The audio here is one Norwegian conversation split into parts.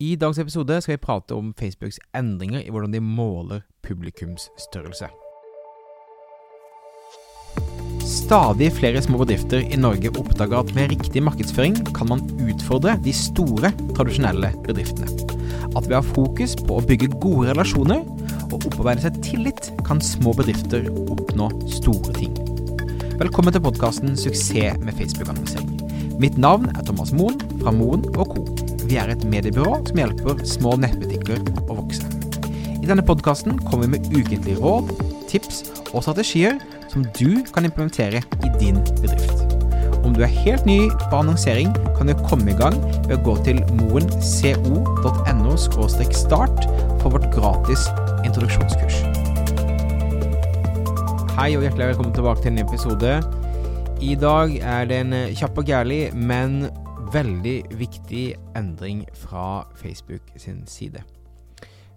I dagens episode skal vi prate om Facebooks endringer i hvordan de måler publikumsstørrelse. Stadig flere små bedrifter i Norge oppdager at med riktig markedsføring kan man utfordre de store, tradisjonelle bedriftene. At ved å ha fokus på å bygge gode relasjoner og opparbeide seg tillit, kan små bedrifter oppnå store ting. Velkommen til podkasten 'Suksess med Facebook-annonsering'. Mitt navn er Thomas Moen fra Moen Co. Vi er et mediebyrå som hjelper små nettbutikker å vokse. I denne podkasten kommer vi med ukentlige råd, tips og strategier som du kan implementere i din bedrift. Om du er helt ny på annonsering, kan du komme i gang ved å gå til moenco.no start for vårt gratis introduksjonskurs. Hei og hjertelig velkommen tilbake til en episode. I dag er det en kjapp og gærlig, men veldig viktig endring fra Facebook sin side.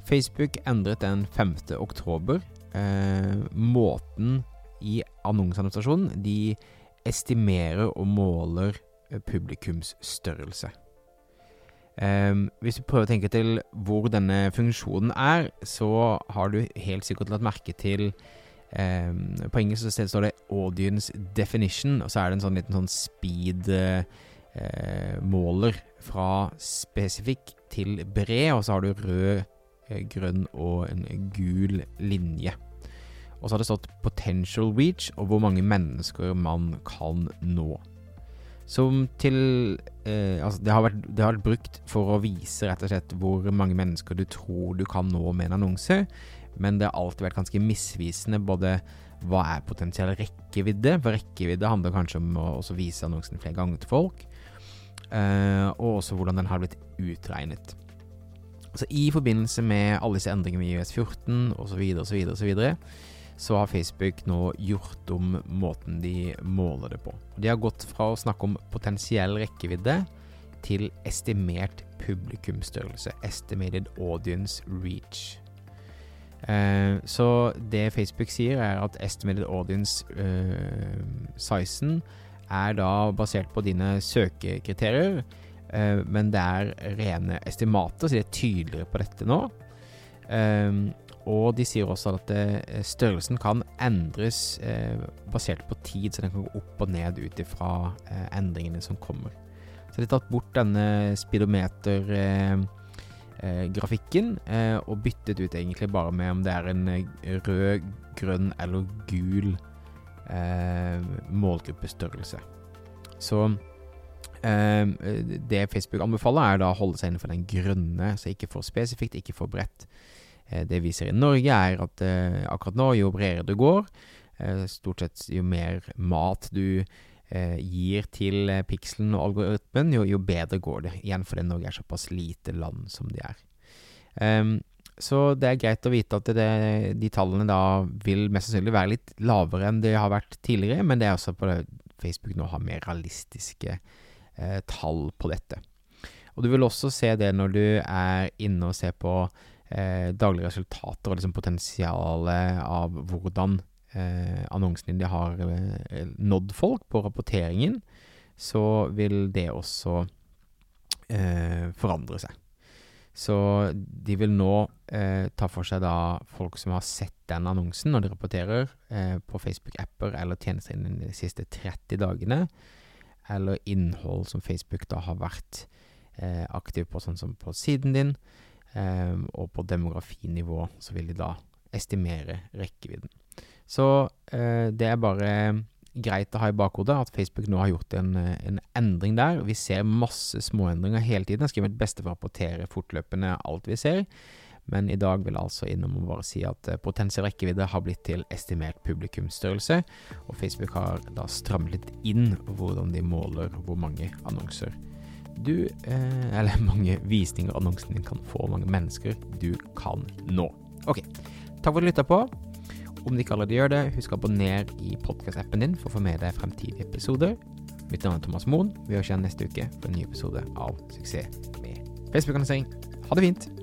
Facebook endret den 5. oktober eh, måten i annonseadministrasjonen de estimerer og måler eh, publikumsstørrelse. Eh, hvis du prøver å tenke til hvor denne funksjonen er, så har du helt sikkert lagt merke til eh, På engelsk så står det 'audience definition', og så er det en sånn liten sånn speed eh, eh, måler fra spesifikk til bred, og så har du rød, eh, grønn og en gul linje. Og så har det stått 'potential reach' og hvor mange mennesker man kan nå. Som til eh, Altså, det har, vært, det har vært brukt for å vise rett og slett hvor mange mennesker du tror du kan nå med en annonse, men det har alltid vært ganske misvisende både hva er potensiell rekkevidde, for rekkevidde handler kanskje om å vise annonsen flere ganger til folk, og også hvordan den har blitt utregnet. Så I forbindelse med alle disse endringene i US14 osv., osv., osv., så har Facebook nå gjort om måten de måler det på. De har gått fra å snakke om potensiell rekkevidde til estimert publikumsstørrelse. Estimated audience reach. Eh, så det Facebook sier, er at estimated audience eh, er da basert på dine søkekriterier, eh, men det er rene estimater, så de er tydeligere på dette nå. Eh, og de sier også at eh, størrelsen kan endres basert på tid, så den kan gå opp og ned ut ifra endringene som kommer. Så de har tatt bort denne speedometergrafikken og byttet ut egentlig bare med om det er en rød, grønn eller gul eh, målgruppestørrelse. Så eh, det Facebook anbefaler, er da å holde seg innenfor den grønne, så ikke for spesifikt, ikke for bredt. Eh, det vi ser i Norge, er at eh, akkurat nå, jo bredere du går, eh, stort sett jo mer mat du eh, gir til pikselen og algoritmen, jo, jo, bedre går det. Igjen fordi Norge er såpass lite land som de er. Så det er greit å vite at det, de tallene da vil mest sannsynlig være litt lavere enn de har vært tidligere, men det er også på det Facebook nå har mer realistiske eh, tall på dette. Og du vil også se det når du er inne og ser på eh, daglige resultater og liksom potensialet av hvordan eh, annonsene dine har eh, nådd folk på rapporteringen, så vil det også eh, forandre seg. Så de vil nå eh, ta for seg da folk som har sett den annonsen når de rapporterer eh, på Facebook-apper eller tjenester innen de siste 30 dagene, eller innhold som Facebook da har vært eh, aktiv på, sånn som på siden din, eh, og på demografinivå så vil de da estimere rekkevidden. Så eh, det er bare greit å ha i bakhodet at Facebook nå har gjort en, en endring der. Vi ser masse småendringer hele tiden. Jeg skriver mitt beste for å rapportere fortløpende alt vi ser. Men i dag vil jeg altså innom og bare si at eh, potensiell rekkevidde har blitt til estimert publikumsstørrelse, og Facebook har da strammet litt inn hvordan de måler hvor mange annonser du, eh, eller mange visninger annonsen din kan få, hvor mange mennesker du kan nå. Ok, takk for at du lytta på. Om du ikke allerede gjør det, husk å abonnere i podkast-appen din for å få med deg fremtidige episoder. Mitt navn er Thomas Moen. Vi høres igjen neste uke for en ny episode av Suksess med Facebook-annonsering. Ha det fint!